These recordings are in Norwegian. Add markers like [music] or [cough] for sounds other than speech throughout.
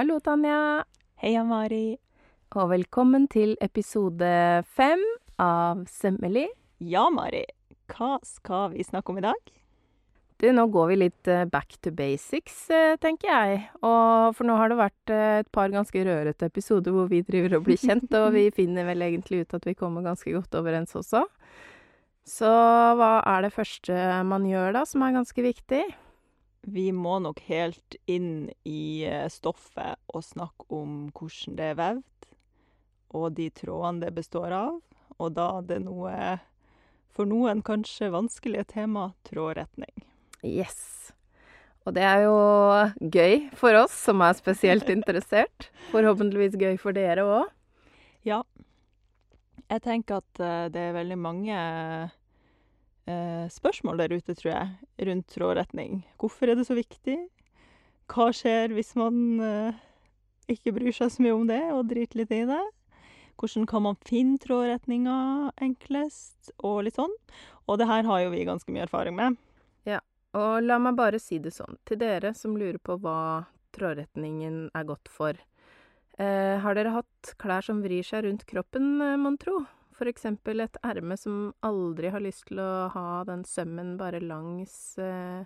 Hallo, Tanja. Hei, Amari. Og velkommen til episode fem av Sømmelig. Ja, Mari. Hva skal vi snakke om i dag? Du, nå går vi litt eh, back to basics, eh, tenker jeg. Og for nå har det vært eh, et par ganske rørete episoder hvor vi driver og blir kjent, og vi [laughs] finner vel egentlig ut at vi kommer ganske godt overens også. Så hva er det første man gjør da, som er ganske viktig? Vi må nok helt inn i stoffet og snakke om hvordan det er vevd, og de trådene det består av. Og da det noe, for noen kanskje vanskelige tema, trådretning. Yes. Og det er jo gøy for oss som er spesielt [laughs] interessert. Forhåpentligvis gøy for dere òg. Ja. Jeg tenker at eh, det er veldig mange eh, spørsmål der ute, tror jeg, rundt trådretning. Hvorfor er det så viktig? Hva skjer hvis man eh, ikke bryr seg så mye om det og driter litt i det? Hvordan kan man finne trådretninga enklest, og litt sånn. Og det her har jo vi ganske mye erfaring med. Og la meg bare si det sånn, til dere som lurer på hva trådretningen er godt for. Eh, har dere hatt klær som vrir seg rundt kroppen, eh, mon tro? For eksempel et erme som aldri har lyst til å ha den sømmen bare langs eh,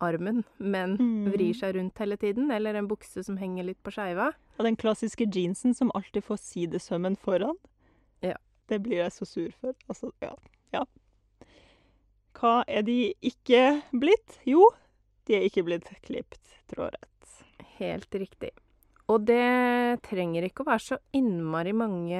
armen, men Mm. vrir seg rundt hele tiden, eller en bukse som henger litt på skeiva. Og den klassiske jeansen som alltid får sidesømmen foran. Ja. Det blir jeg så sur for. Altså, ja. ja. Hva er de ikke blitt? Jo, de er ikke blitt klipt trådrett. Helt riktig. Og det trenger ikke å være så innmari mange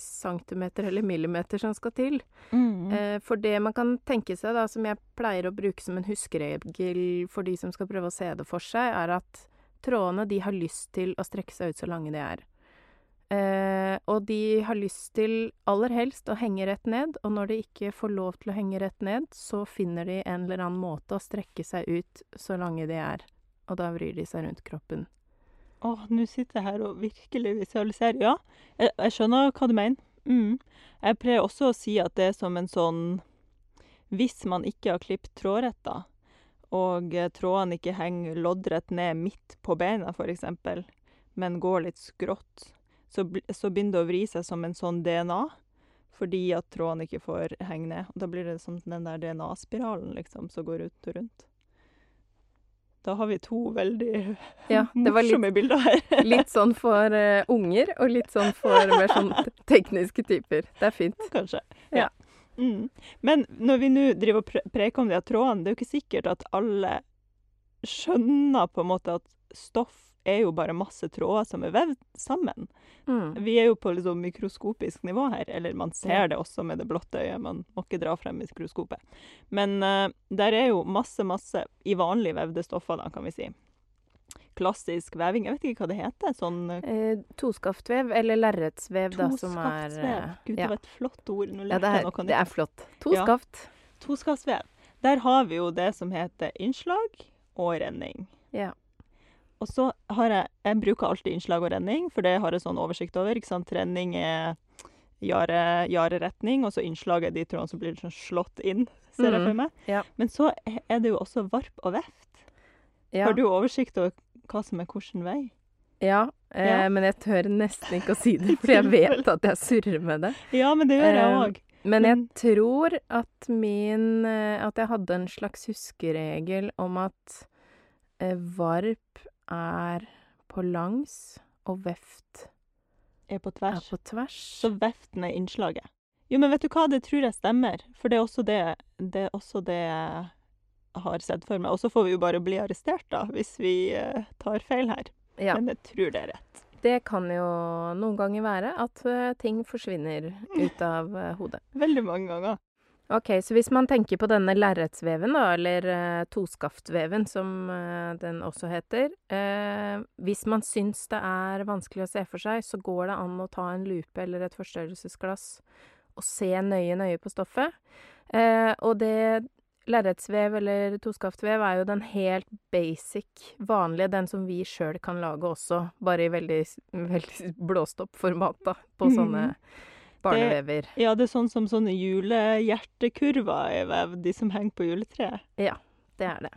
centimeter eller millimeter som skal til. Mm. Eh, For det man kan tenke seg, da, som jeg pleier å bruke som en huskeregel for de som skal prøve å se det for seg, er at trådene de har lyst til å strekke seg ut så lange de er. Eh, og de har lyst til aller helst å henge rett ned, og når de ikke får lov til å henge rett ned, så finner de en eller annen måte å strekke seg ut så lange de er. Og da vrir de seg rundt kroppen. Åh, nå sitter jeg her og virkelig visualiserer. Ja, jeg, jeg skjønner hva du mener. Mm. Jeg pleier også å si at det er som en sånn Hvis man ikke har klippet trådretter, og trådene ikke henger loddrett ned midt på beina, f.eks., men går litt skrått, så, bl- så begynner det å vri seg som en sånn DNA, fordi at tråden ikke får henge ned. Og da blir det som den der DNA-spiralen, liksom, som går rundt og rundt. Da har vi to veldig Ja, morsomme litt, bilder her. [laughs] litt sånn for uh, unger, og litt sånn for mer sånn tekniske typer. Det er fint. Kanskje. Ja. Mm. Men når vi nå driver og pre preker om de trådene, det er jo ikke sikkert at alle skjønner på en måte at stoff er jo bare masse tråder som er vevd sammen. Mm. Vi er jo på liksom mikroskopisk nivå her, eller man ser det også med det blotte øyet, man må ikke dra frem mikroskopet. Men uh, der er jo masse, masse i vanlig vevde stoffer, da, kan vi si. Klassisk veving, jeg vet ikke hva det heter, sånn eh, Eh, toskaftvev, eller lerretsvev, da, som er Gud, det ja. var et flott ord. Ja, det er, det er flott. flott. Ja. Toskaft. Toskaftsvev. Der har vi jo det som heter innslag og renning. Ja. Og så har jeg Jeg bruker alltid innslag og renning, for det har jeg sånn oversikt over. ikke sant? Renning er jare, jareretning, og så innslag er de trådene som blir sånn slått inn, [laughs] ser jeg Mhm. for meg. Ja. Men så er det jo også varp og veft. Ja. Har du oversikt over hva som er hvilken vei? ja, eh, Ja. men jeg tør nesten ikke å si det, for jeg [laughs] vet at jeg surrer med det. Ja, men det gjør jeg Eh, òg. Men jeg tror at min eh, At jeg hadde en slags huskeregel om at eh, varp er på langs, og veft Er på er tvers. på tvers. Så veften er innslaget. Jo, men vet du hva, det tror jeg stemmer. For det er også det, det, er også det jeg har sett for meg. Og så får vi jo bare bli arrestert, da, hvis vi eh, tar feil her. ja. Men jeg tror det er rett. Det kan jo noen ganger være at eh, ting forsvinner ut av eh, hodet. Veldig mange ganger. Ok, så hvis man tenker på denne lerretsveven, da, eller uh, toskaftveven som eh, den også heter eh, Hvis man syns det er vanskelig å se for seg, så går det an å ta en lupe eller et forstørrelsesglass og se nøye, nøye på stoffet. Eh, og det lerretsvev eller toskaftvev er jo den helt basic, vanlige, den som vi sjøl kan lage også, bare i veldig, veldig [laughs] blåst opp format, da, på sånne barnevever. Ja, det er sånn som sånne julehjertekurver er vevd, de som henger på juletreet. Ja, Det er det.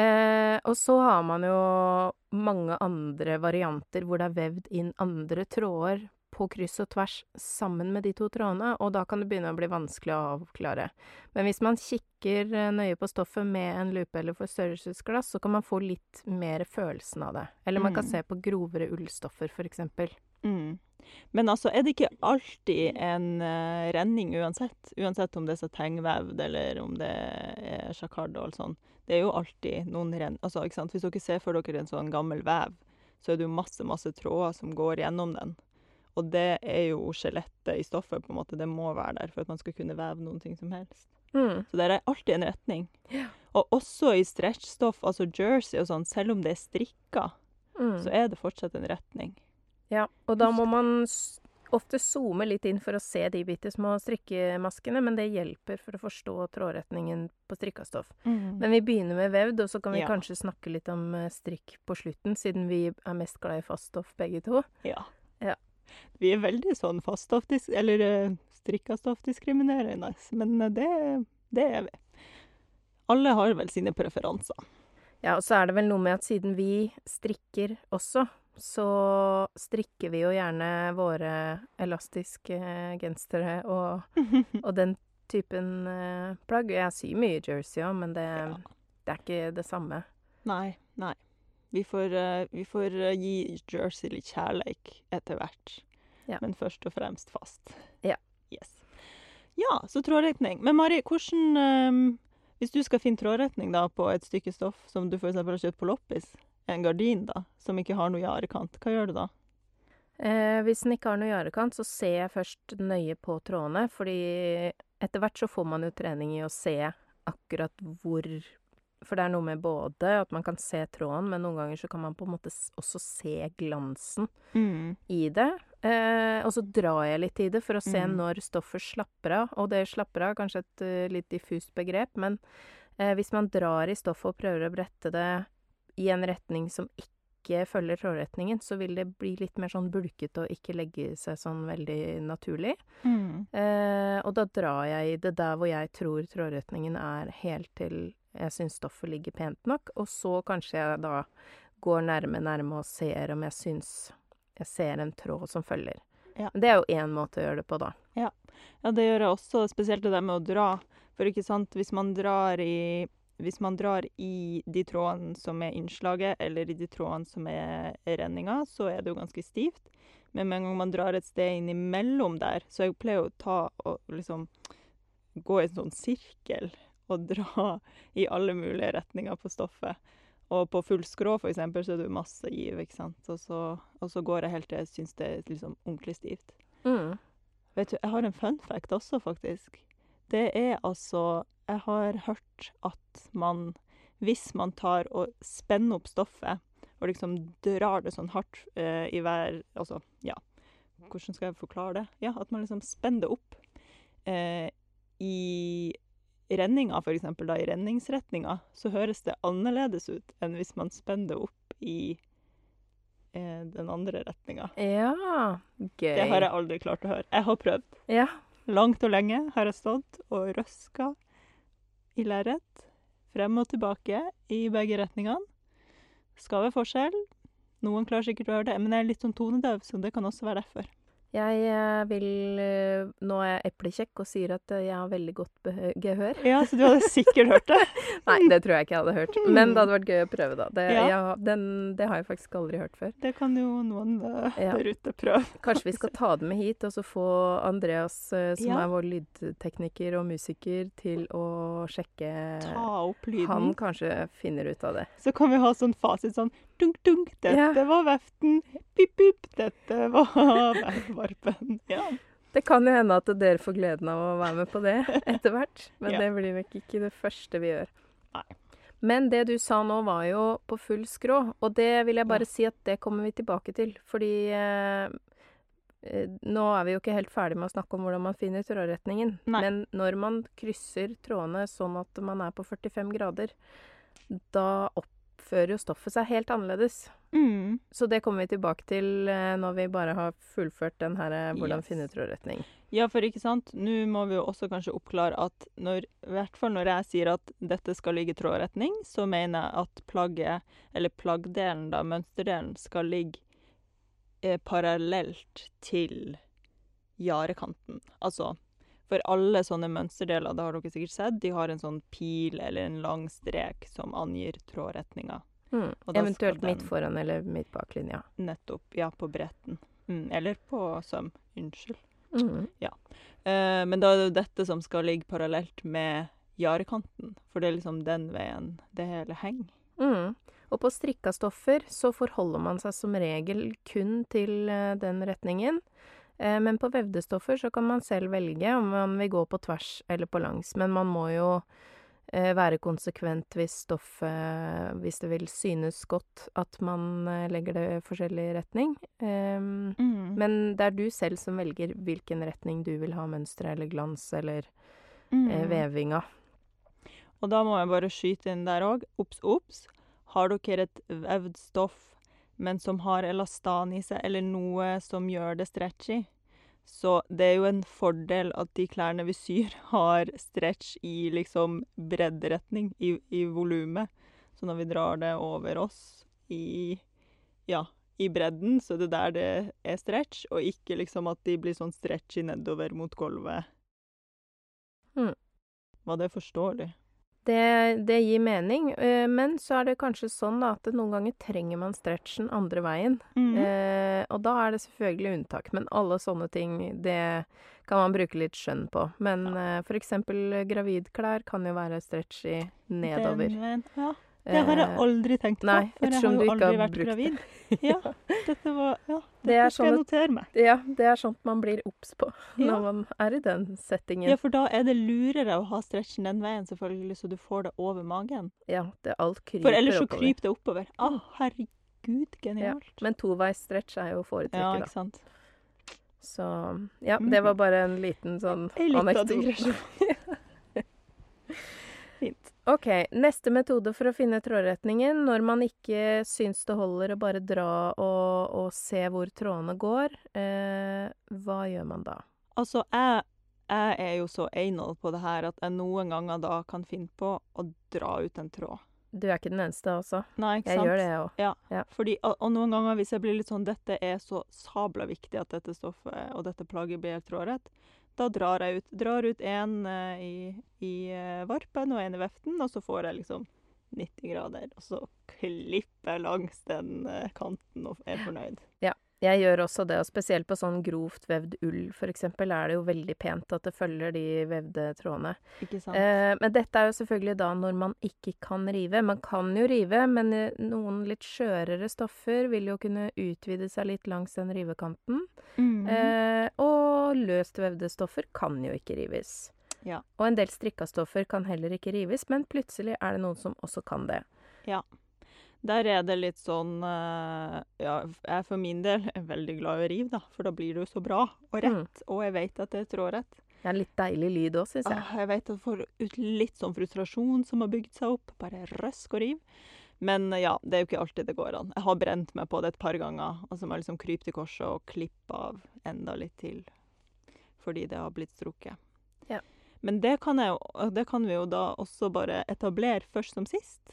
Eh, og så har man jo mange andre varianter hvor det er vevd inn andre tråder på kryss og tvers sammen med de to trådene, og da kan det begynne å bli vanskelig å avklare. Men hvis man kikker eh, nøye på stoffet med en lupe eller forstørrelsesglass, så kan man få litt mer følelsen av det. Eller man kan Mm. se på grovere ullstoffer, for eksempel. Mm. Men altså, er det ikke alltid en uh, renning uansett? Uansett om det er satengvevd eller om det er sjakard og alt sånt. Det er jo alltid noen renn... Altså, ikke sant? Hvis dere ser for dere en sånn gammel vev, så er det jo masse, masse tråder som går gjennom den. Og det er jo skjelettet i stoffet, på en måte. Det må være der for at man skal kunne veve noen ting som helst. Mm. Så der er alltid en retning. Yeah. Og også i stretchstoff, altså jersey og sånn, selv om det er strikka, Mm. så er det fortsatt en retning. Ja, og da må man ofte zoome litt inn for å se de bitte små strikkemaskene, men det hjelper for å forstå trådretningen på strikka stoff. Men vi begynner med vevd, og så kan vi Ja. kanskje snakke litt om eh, strikk på slutten, siden vi er mest glad i fast stoff begge to. Ja. Ja. Vi er veldig sånn faststoffdis... Eller uh, strikkastoffdiskriminerende, men eh, det, det er vi. Alle har vel sine preferanser. Ja, og så er det vel noe med at siden vi strikker også, så strikker vi jo gjerne våre elastiske eh, gensere og, [laughs] og den typen eh, plagg. Jeg syr mye jersey òg, men det, Ja. det er ikke det samme. Nei, nei. Vi får, uh, vi får uh, gi Jersey litt kjærleik etter hvert. Ja. Men først og fremst fast. Ja. Yes. Ja, så trådretning. Men Mari, hvordan um, Hvis du skal finne trådretning da på et stykke stoff som du f.eks. har kjøpt på loppis, en gardin da, som ikke har noe jarekant, hva gjør du da? Eh, hvis den ikke har noe jarekant, så ser jeg først nøye på trådene, fordi etter hvert så får man jo trening i å se akkurat hvor For det er noe med både at man kan se tråden, men noen ganger så kan man på en måte også se glansen i det. Eh, og så drar jeg litt i det for å se Mm. når stoffet slapper av. Og det slapper av, kanskje et uh, litt diffust begrep, men eh, hvis man drar i stoffet og prøver å brette det i en retning som ikke følger trådretningen, så vil det bli litt mer sånn bulkete og ikke legge seg sånn veldig naturlig. Eh, og da drar jeg i det der hvor jeg tror trådretningen er helt til jeg syns stoffet ligger pent nok, og så kanskje jeg da går nærme, nærme og ser om jeg syns jeg ser en tråd som følger. Ja. Det er jo én måte å gjøre det på, da. Ja, det gjør jeg også, spesielt det der med å dra. For ikke sant, hvis man drar i hvis man drar i de trådene som er innslaget, eller i de trådene som er renninga, så er det jo ganske stivt. Men med en gang man drar et sted innimellom der, så jeg pleier å ta og liksom gå i en sånn sirkel og dra i alle mulige retninger på stoffet. Og på full skrå, for eksempel, så er det jo masse giv, ikke sant. Og så, og så går jeg helt til jeg syns det er liksom ordentlig stivt. Mm. Vet du, jeg har en fun fact også, faktisk. Det er altså Jeg har hørt at man Hvis man tar og spenner opp stoffet, og liksom drar det sånn hardt eh, i hver Altså, ja. Hvordan skal jeg forklare det? Ja, at man liksom spenner det opp eh, i renninga, eksempel, da, i renningsretninga, så høres det annerledes ut enn hvis man spenner det opp i eh, den andre retninga. Ja, gøy. Det har jeg aldri klart å høre. Jeg har prøvd. Ja. Langt og lenge har jeg stått og røska i lerret. Frem og tilbake i begge retningene. Skal være forskjell. Noen klarer sikkert å høre det, men jeg er litt sånn tonedøv, så det kan også være derfor. Jeg eh, vil eh, Nå er jeg eplekjekk og sier at eh, jeg har veldig godt gehør. Ja, så du hadde sikkert hørt det? [laughs] Nei, det tror jeg ikke jeg hadde hørt. Men det hadde vært gøy å prøve, da. Det, Ja. jeg, den, det har jeg faktisk aldri hørt før. Det kan jo noen uh, Ja. der ute prøve. Kanskje vi skal ta det med hit, og så få Andreas, som Ja. er vår lydtekniker og musiker, til å sjekke Ta opp lyden. Han kanskje finner ut av det. Så kan vi ha sånn fasit sånn dunk, dunk, dette var veften. Pip, pip, dette var varpen. Ja. Det kan jo hende at dere får gleden av å være med på det [laughs] etter hvert. Men Ja. det blir nok ikke det første vi gjør. Nei. Men det du sa nå, var jo på full skrå. Og det vil jeg bare Ja. si at det kommer vi tilbake til. Fordi eh, eh, Nå er vi jo ikke helt ferdig med å snakke om hvordan man finner trådretningen. Nei. Men når man krysser trådene sånn at man er på 45 grader, da oppfører jo stoffet seg helt annerledes. Mm. Så det kommer vi tilbake til eh, når vi bare har fullført den her eh, hvordan Yes. finne trådretning. Ja, for ikke sant, nå må vi jo også kanskje oppklare at når, i hvert fall når jeg sier at dette skal ligge i trådretning, så mener jeg at plagget, eller plaggdelen da, mønsterdelen, skal ligge eh, parallelt til jarekanten. Altså, for alle sånne mønsterdeler, det har dere sikkert sett, de har en sånn pil eller en lang strek som angir trådretninga. Mm. Eventuelt midt foran eller midt bak linja. Nettopp, ja, på bretten. Mm, eller på søm, unnskyld. Mm. Eh, men da er det jo dette som skal ligge parallelt med jarekanten, for det er liksom den veien det hele henger. Mm. Og på strikka stoffer så forholder man seg som regel kun til eh, den retningen. Eh, men på vevde stoffer så kan man selv velge om man vil gå på tvers eller på langs. Men man må jo eh, være konsekvent hvis stoffet Hvis det vil synes godt at man eh, legger det i forskjellig retning. Um, Mm. men det er du selv som velger hvilken retning du vil ha mønsteret eller glans eller eh, Mm. vevinga. Og da må jeg bare skyte inn der òg. Obs, obs. Har dere et vevd stoff, men som har elastan i seg, eller noe som gjør det stretchy, så det er jo en fordel at de klærne vi syr, [laughs] har stretch i liksom bredderetning, i, i volumet. Så når vi drar det over oss i ja, i bredden, så er det der det er stretch, og ikke liksom at de blir sånn stretchy nedover mot gulvet. Mm. Var det forståelig? Det, det gir mening, eh, men så er det kanskje sånn da, at noen ganger trenger man stretchen andre veien. Mm. Eh, og da er det selvfølgelig unntak, men alle sånne ting, det kan man bruke litt skjønn på. Men eh, for eksempel gravidklær kan jo være stretchy nedover. Den. Ja, det har jeg Eh, aldri tenkt på, nei, for jeg har jo aldri har vært gravid. Ja, [laughs] dette var Ja, dette det skal jeg sånn notere meg. Ja, det er sånt man blir obs på [laughs] Ja. når man er i den settingen. Ja, for da er det lurere å ha stretchen den veien, selvfølgelig, så du får det over magen. Ja, det, alt kryper oppover. For ellers så oppover. kryper det oppover. Å, herregud, genialt. Ja, men men toveisstretch er jo å Ja, foretrekke, da. ikke sant. Så ja, det var bare en liten sånn anekdote. digresjon. [laughs] Fint. OK. Neste metode for å finne trådretningen når man ikke syns det holder å bare dra og, og se hvor trådene går. Eh, hva gjør man da? Altså, jeg, jeg er jo så anal på det her at jeg noen ganger da kan finne på å dra ut en tråd. Du er ikke den eneste, altså. Nei, ikke Jeg sant? gjør det, jeg òg. Fordi, og, og noen ganger hvis jeg blir litt sånn Dette er så sabla viktig at dette stoffet og dette plagget blir trådrett. Da drar jeg ut drar ut en eh, i, i eh, varpen og en i veften, og så får jeg liksom 90 grader. Og så klipper jeg langs den eh, kanten og er fornøyd. Jeg gjør også det, og spesielt på sånn grovt vevd ull, eksempel, er det jo veldig pent at det følger de vevde trådene. Ikke sant? Eh, men dette er jo selvfølgelig da når man ikke kan rive. Man kan jo rive, men eh, noen litt skjørere stoffer vil jo kunne utvide seg litt langs den rivekanten. Mm. Eh, og løst vevde stoffer kan jo ikke rives. Ja. Og en del strikka stoffer kan heller ikke rives, men plutselig er det noen som også kan det. Der er det litt sånn eh, Ja, jeg for min del er veldig glad i å rive, da. For da blir det jo så bra og rett. Og jeg vet at det er trådrett. Det er en litt deilig lyd òg, syns jeg. Ah, jeg vet at jeg får ut litt sånn frustrasjon som har bygd seg opp. Bare røsk og riv. Men eh, ja, det er jo ikke alltid det går an. Jeg har brent meg på det et par ganger. Og så må jeg liksom krype til korset og klippe av enda litt til. Fordi det har blitt strukket. Ja. Men det kan, jeg, jo- det kan vi jo da også bare etablere først som sist.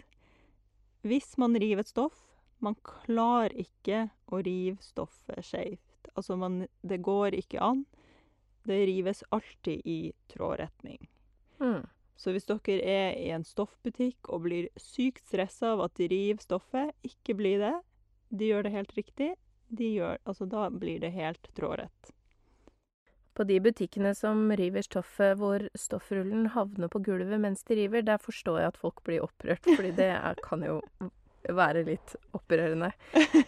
Hvis man river et stoff Man klarer ikke å rive stoffet skjevt. Altså, man, det går ikke an. Det rives alltid i trådretning. Mm. Så hvis dere er i en stoffbutikk og blir sykt stressa av at de river stoffet, ikke bli det. De gjør det helt riktig. De gjør, altså, da blir det helt trådrett. På de butikkene som river stoffet hvor stoffrullen havner på gulvet mens de river, der forstår jeg at folk blir opprørt, fordi det er, kan jo være litt opprørende.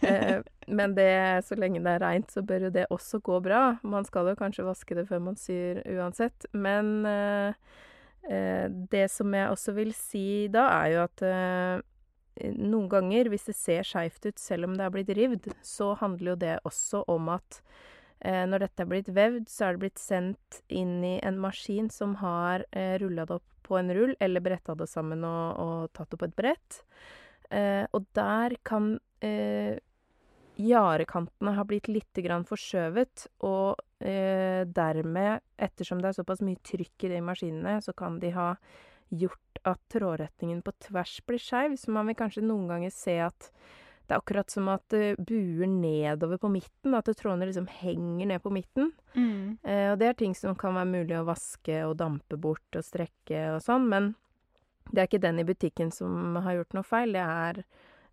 Eh, men det, så lenge det er reint, så bør jo det også gå bra. Man skal jo kanskje vaske det før man syr uansett. Men eh, eh, det som jeg også vil si da, er jo at eh, noen ganger, hvis det ser skeivt ut selv om det er blitt rivd, så handler jo det også om at når dette er blitt vevd, så er det blitt sendt inn i en maskin som har eh, rulla det opp på en rull, eller bretta det sammen og, og tatt det på et brett. Eh, og der kan eh, gjerdekantene ha blitt litt forskjøvet, og eh, dermed, ettersom det er såpass mye trykk i de maskinene, så kan de ha gjort at trådretningen på tvers blir skeiv. Så man vil kanskje noen ganger se at det er akkurat som at det buer nedover på midten. At trådene liksom henger ned på midten. Mm. Eh, og det er ting som kan være mulig å vaske og dampe bort og strekke og sånn, men det er ikke den i butikken som har gjort noe feil. Det er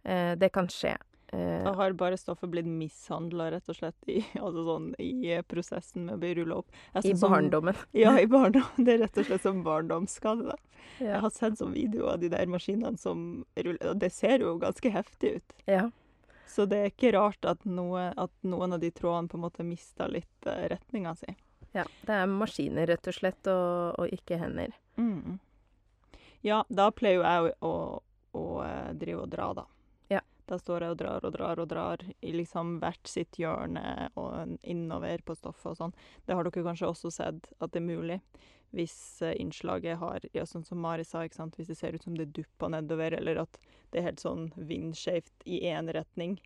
eh, Det kan skje. Eh, Da har bare stoffet blitt mishandla, rett og slett, i, [laughs] altså sånn, i prosessen med å bli rulla opp. I barndommen. Som. [laughs] Ja, i barndommen. Det er rett og slett som barndomsskade. da. Jeg har sett sånn video av de der maskinene som ruller, og det ser jo ganske heftig ut. ja. Så det er ikke rart at, noe, at noen av de trådene på en måte mista litt uh, retninga si. Ja, det er maskiner, rett og slett, og, og ikke hender. Mm. Ja, da pleier jo jeg å, å, å eh, drive og dra, da. Da står jeg og drar og drar og drar i liksom hvert sitt hjørne og innover på stoffet og sånn. Det har dere kanskje også sett at det er mulig. Hvis eh, innslaget har, ja, sånn som Mari sa, ikke sant? hvis det ser ut som det dupper nedover, eller at det er helt sånn vindskjevt i én retning,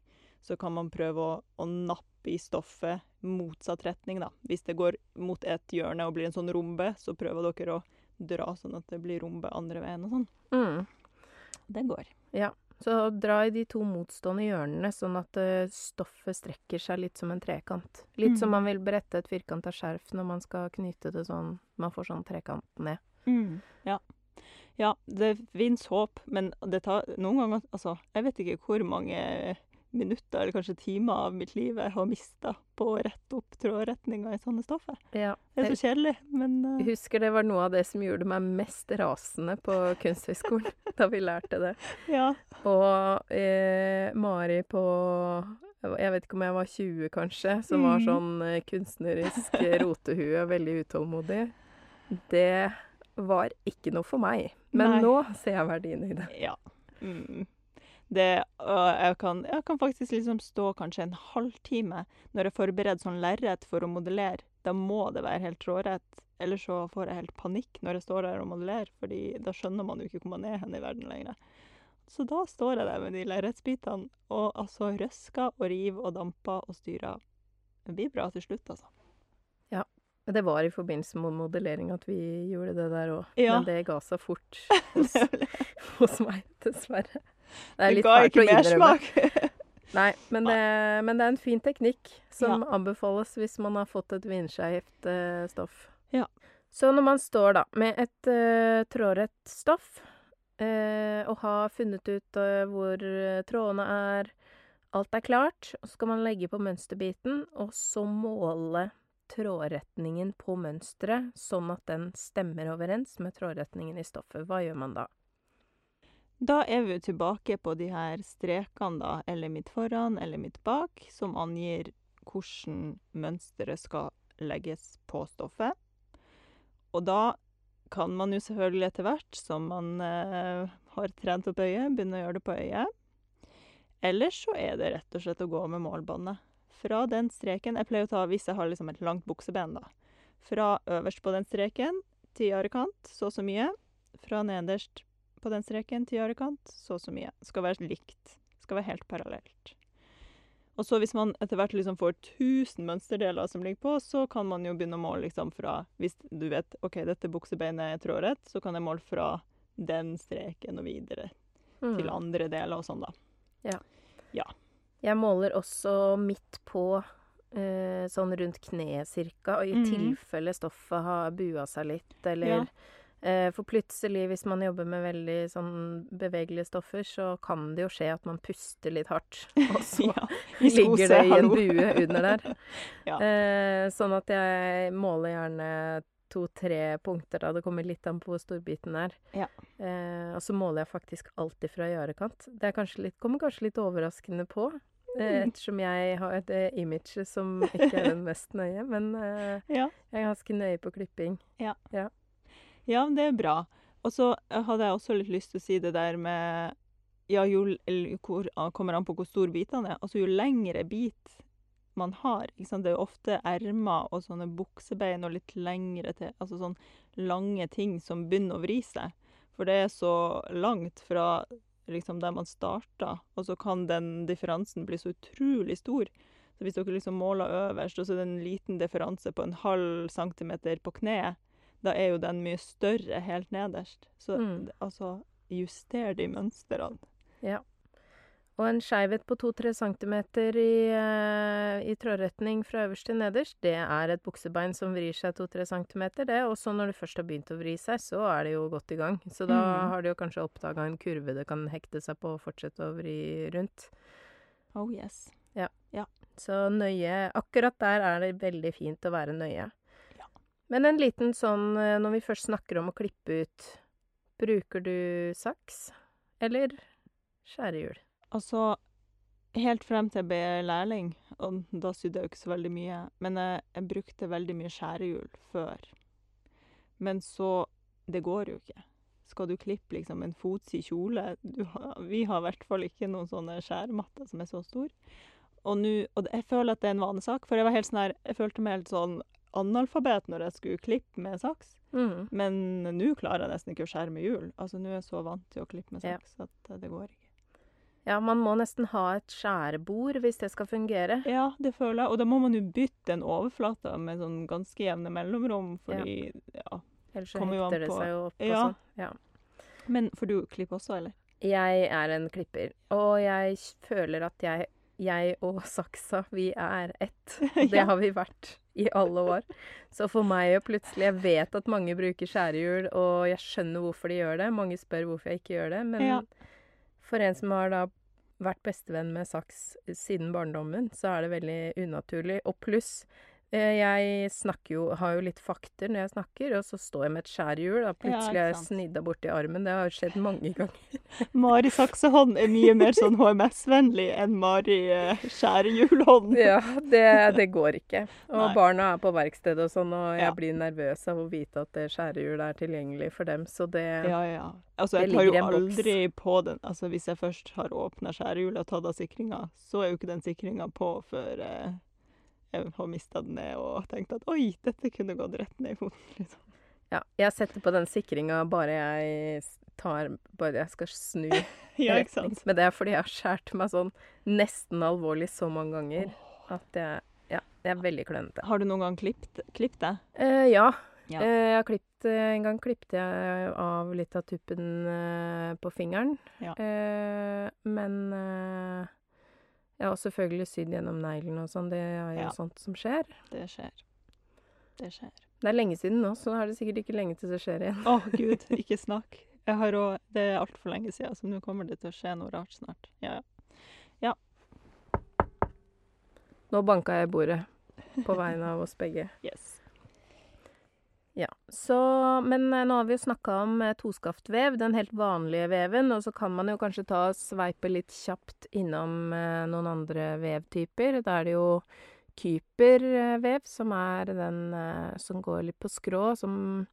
så kan man prøve å, å nappe i stoffet motsatt retning, da. Hvis det går mot et hjørne og blir en sånn rombe, så prøver dere å dra sånn at det blir rombe andre veien og sånn. Mm. Det går. Ja. Så dra i de to motstående hjørnene, sånn at eh, stoffet strekker seg litt som en trekant. Litt som Mm. man vil brette et firkanta skjerf når man skal knyte det sånn Man får sånn trekant ned. Ja. ja, det fins håp, men det tar noen ganger Altså, jeg vet ikke hvor mange minutter eller kanskje timer av mitt liv jeg har mista på å rette opp trådretninga i sånne stoffer. Ja. Det er så kjedelig, men uh... Husker det var noe av det som gjorde meg mest rasende på Kunsthøgskolen, [laughs] da vi lærte det. ja. Og eh, Mari på Jeg vet ikke om jeg var 20, kanskje, som var Mhm. sånn eh, kunstnerisk rotehue, veldig utålmodig. Det var ikke noe for meg. Men Nei. nå ser jeg verdien i det. Ja. Mm. Det, og jeg, kan, jeg kan faktisk liksom stå kanskje en halvtime når jeg forbereder sånn lerret for å modellere. Da må det være helt trådrett. Ellers så får jeg helt panikk når jeg står der og modellerer, fordi da skjønner man jo ikke hvor man er hen i verden lenger. Så da står jeg der med de lerretsbitene og altså røsker og river og damper og styrer. Det blir bra til slutt, altså. Men Det var i forbindelse med modellering at vi gjorde det der òg. Ja. Men det ga seg fort [laughs] hos, hos meg, dessverre. Det er litt fælt å innrømme. [laughs] Nei, men det, men det er en fin teknikk som Ja. anbefales hvis man har fått et vindskeivt uh, stoff. Ja. Så når man står da med et uh, trådrett stoff uh, og har funnet ut eh, hvor eh, trådene er, alt er klart, så skal man legge på mønsterbiten, og så måle trådretningen på mønsteret, sånn at den stemmer overens med trådretningen i stoffet. Hva gjør man da? Da er vi tilbake på de her strekene, da, eller midt foran eller midt bak, som angir hvordan mønsteret skal legges på stoffet. Og da kan man jo selvfølgelig etter hvert som man eh, har trent opp øyet, begynne å gjøre det på øyet. Ellers så er det rett og slett å gå med målbåndet. Fra den streken Jeg pleier å ta hvis jeg har liksom et langt bukseben, da. Fra øverst på den streken til jarekant, så og så mye. Fra nederst på den streken til ørekant, så og så mye. Skal være likt. Skal være helt parallelt. Og så hvis man etter hvert liksom får 1000 mønsterdeler som ligger på, så kan man jo begynne å måle liksom fra Hvis du vet OK, dette buksebeinet er trådrett, så kan jeg måle fra den streken og videre til Mm. andre deler og sånn, da. Ja. ja. Jeg måler også midt på, eh, sånn rundt kneet cirka, og i mm. tilfelle stoffet har bua seg litt, eller Ja. Eh, For plutselig, hvis man jobber med veldig sånn bevegelige stoffer, så kan det jo skje at man puster litt hardt, [laughs] og så ja. I [laughs] ligger det i en bue under der. [laughs] Ja. eh, sånn at jeg måler gjerne to-tre punkter, da. Det kommer litt an på hvor stor biten er. Ja. Eh, og så måler jeg faktisk alltid fra gjerdekant. Det er kanskje litt, kommer kanskje litt overraskende på, eh, Mm. ettersom jeg har et image som ikke er den mest nøye. Men eh, Ja. jeg er ganske nøye på klipping. Ja. Ja, det er bra. Og så hadde jeg også litt lyst til å si det der med Ja, jo hvor, ah, kommer an på hvor stor bitene er. Altså, jo lengre bit man har. Ikke? Det er jo ofte ermer og sånne buksebein og litt lengre til Altså sånn lange ting som begynner å vri seg. For det er så langt fra liksom der man starta, og så kan den differansen bli så utrolig stor. Så hvis dere liksom måler øverst, og så er det en liten differanse på en halv centimeter på kneet, da er jo den mye større helt nederst. Så Mm. altså Juster de mønstrene. Og en skeivhet på 2-3 cm i, eh, i trådretning fra øverst til nederst, det er et buksebein som vrir seg 2-3 cm, det. Og så når det først har begynt å vri seg, så er det jo godt i gang. Så da mm. har de jo kanskje oppdaga en kurve det kan hekte seg på og fortsette å vri rundt. Oh yes. Ja. Så nøye Akkurat der er det veldig fint å være nøye. Men en liten sånn eh, Når vi først snakker om å klippe ut Bruker du saks eller skjærehjul? Altså, helt frem til jeg ble lærling, og da sydde jeg jo ikke så veldig mye, men jeg, jeg brukte veldig mye skjærehjul før. Men så Det går jo ikke. Skal du klippe liksom en fotsid kjole har, Vi har i hvert fall ikke noen sånne skjærematter som er så store. Og, nå- og jeg føler at det er en vanesak, for jeg var helt sånn her Jeg følte meg helt sånn analfabet når jeg skulle klippe med saks. Mm. Men nå klarer jeg nesten ikke å skjære med hjul. Altså, nå er jeg så vant til å klippe med Ja. saks at eh, det går ikke. Ja, man må nesten ha et skjærebord hvis det skal fungere. Ja, det føler jeg. Og da må man jo bytte en overflate med sånn ganske jevne mellomrom, fordi ja. Ellers så hekter det seg jo opp og sånn. Ja. Men får du klippe også, eller? Jeg er en klipper, og jeg føler at jeg, jeg og saksa, vi er ett. [laughs] Det Ja. har vi vært i alle år. Så for meg å plutselig Jeg vet at mange bruker skjærehjul, og jeg skjønner hvorfor de gjør det. Mange spør hvorfor jeg ikke gjør det, men Ja. for en som har da vært bestevenn med saks siden barndommen, så er det veldig unaturlig. Og pluss jeg snakker jo, har jo litt fakter når jeg snakker, og så står jeg med et skjærhjul. Og plutselig er jeg snidda borti armen. Det har skjedd mange ganger. [laughs] Mari saksehånd er mye mer sånn HMS-vennlig enn Mari eh, skjærehjulhånd. Ja, det, det går ikke. [laughs] Og Nei. barna er på verkstedet og sånn, og jeg Ja. blir nervøs av å vite at det skjærehjulet er tilgjengelig for dem, så det Ja, ja. Altså, jeg tar jo aldri på den Altså, hvis jeg først har åpna skjærehjulet og tatt av sikringa, så er jo ikke den sikringa på før eh, jeg har mista den ned og tenkt at oi, dette kunne gått rett ned i foten, [laughs] liksom. Ja, jeg setter på den sikringa bare jeg tar Bare jeg skal snu [laughs] Ja, ikke sant? Men det er fordi jeg har skåret meg sånn nesten alvorlig så mange ganger at jeg Ja, jeg er veldig klønete. Har du noen gang klippet, deg? Eh, ja. Ja. Eh, jeg har klippet, eh, en gang klippet jeg av litt av tuppen eh, på fingeren. Ja. Men jeg har selvfølgelig sydd gjennom neglene og sånn. Det er jo Ja. sånt som skjer. Det skjer. Det skjer. Det er lenge siden nå, så er det sikkert ikke lenge til det skjer igjen. Å, gud, [laughs] ikke snakk. Jeg har òg Det er altfor lenge siden, så nå kommer det til å skje noe rart snart. Ja, ja. Nå banka jeg bordet på vegne av oss begge. Yes. Ja, så, Men eh, nå har vi jo snakka om eh, toskaftvev, den helt vanlige veven. Og så kan man jo kanskje ta sveipe litt kjapt innom eh, noen andre vevtyper. Da er det jo kypervev, som er den eh, som går litt på skrå, som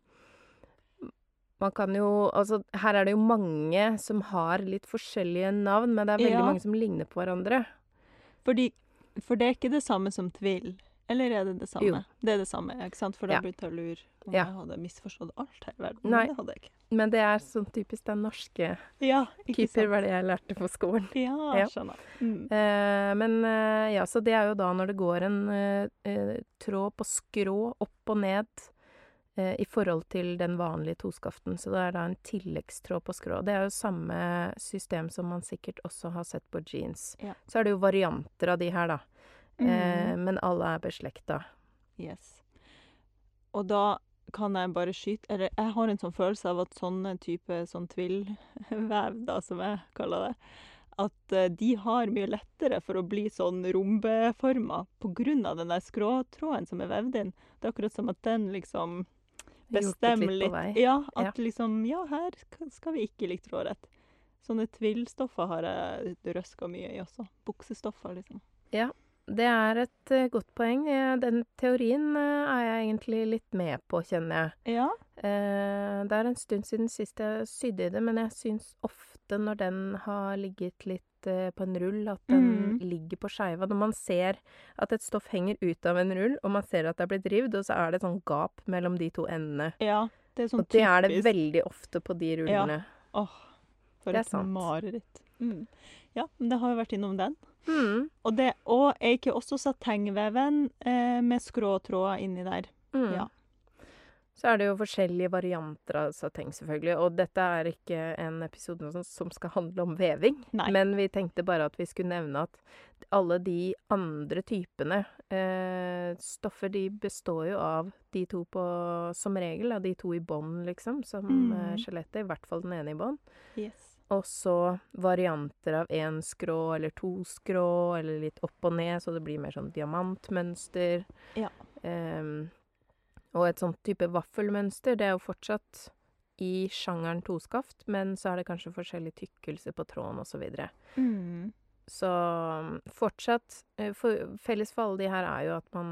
man kan jo Altså, her er det jo mange som har litt forskjellige navn, men det er veldig Ja. mange som ligner på hverandre. Fordi, for det er ikke det samme som tvill. Eller er det det samme? Jo. Det er det samme, ikke sant? For da Ja. begynte jeg å lure om Ja. jeg hadde misforstått alt her i verden. Nei. Men det hadde jeg ikke. Men det er sånn typisk den norske Ja, keeper, var det jeg lærte på skolen. [laughs] Ja, Ja. skjønner. Mm. Eh, men eh, ja, så det er jo da når det går en eh, eh, tråd på skrå opp og ned eh, i forhold til den vanlige toskaften. Så det er da en tilleggstråd på skrå. Det er jo samme system som man sikkert også har sett på jeans. Så er det jo varianter av de her, da. Eh, Mm. men alle er beslekta. Yes. Og da kan jeg bare skyte Eller jeg har en sånn følelse av at sånne type sånn tvillvev, da, som jeg kaller det, at eh, de har mye lettere for å bli sånn rombeforma av den der skråtråden som er vevd inn. Det er akkurat som at den liksom bestemmer litt litt. Ja, at Ja, liksom Ja, her skal vi ikke like trådrett. Sånne tvillstoffer har jeg røska mye i også. Buksestoffer, liksom. Det er et uh, godt poeng. Den teorien uh, er jeg egentlig litt med på, kjenner jeg. Ja. Uh, det er en stund siden sist jeg sydde i det, men jeg syns ofte når den har ligget litt på en rull, at den Mm. ligger på skeiva. Når man ser at et stoff henger ut av en rull, og man ser at det er blitt rivd, og så er det et sånn gap mellom de to endene. Ja, det er sånn Og det er det veldig ofte på de rullene. Åh, for Det er et mareritt. Mm. Ja, men det har jo vært innom den. Mm. Og, det, og er ikke også satengveven eh, med skråtråder inni der? Mm. Ja. Så er det jo forskjellige varianter av sateng, selvfølgelig. Og dette er ikke en episode som, skal handle om veving. Nei. Men vi tenkte bare at vi skulle nevne at alle de andre typene eh, stoffer, de består jo av de to på Som regel av de to i bånd, liksom, som Mm. eh, skjelettet. I hvert fall den ene i bånd. Yes. Og så varianter av én skrå eller to skrå, eller litt opp og ned, så det blir mer sånn diamantmønster. Ja. Um, og et sånt type vaffelmønster, det er jo fortsatt i sjangeren toskaft, men så er det kanskje forskjellig tykkelse på tråden osv. Så, videre. Mm. så um, fortsatt eh, for, Felles for alle de her er jo at man,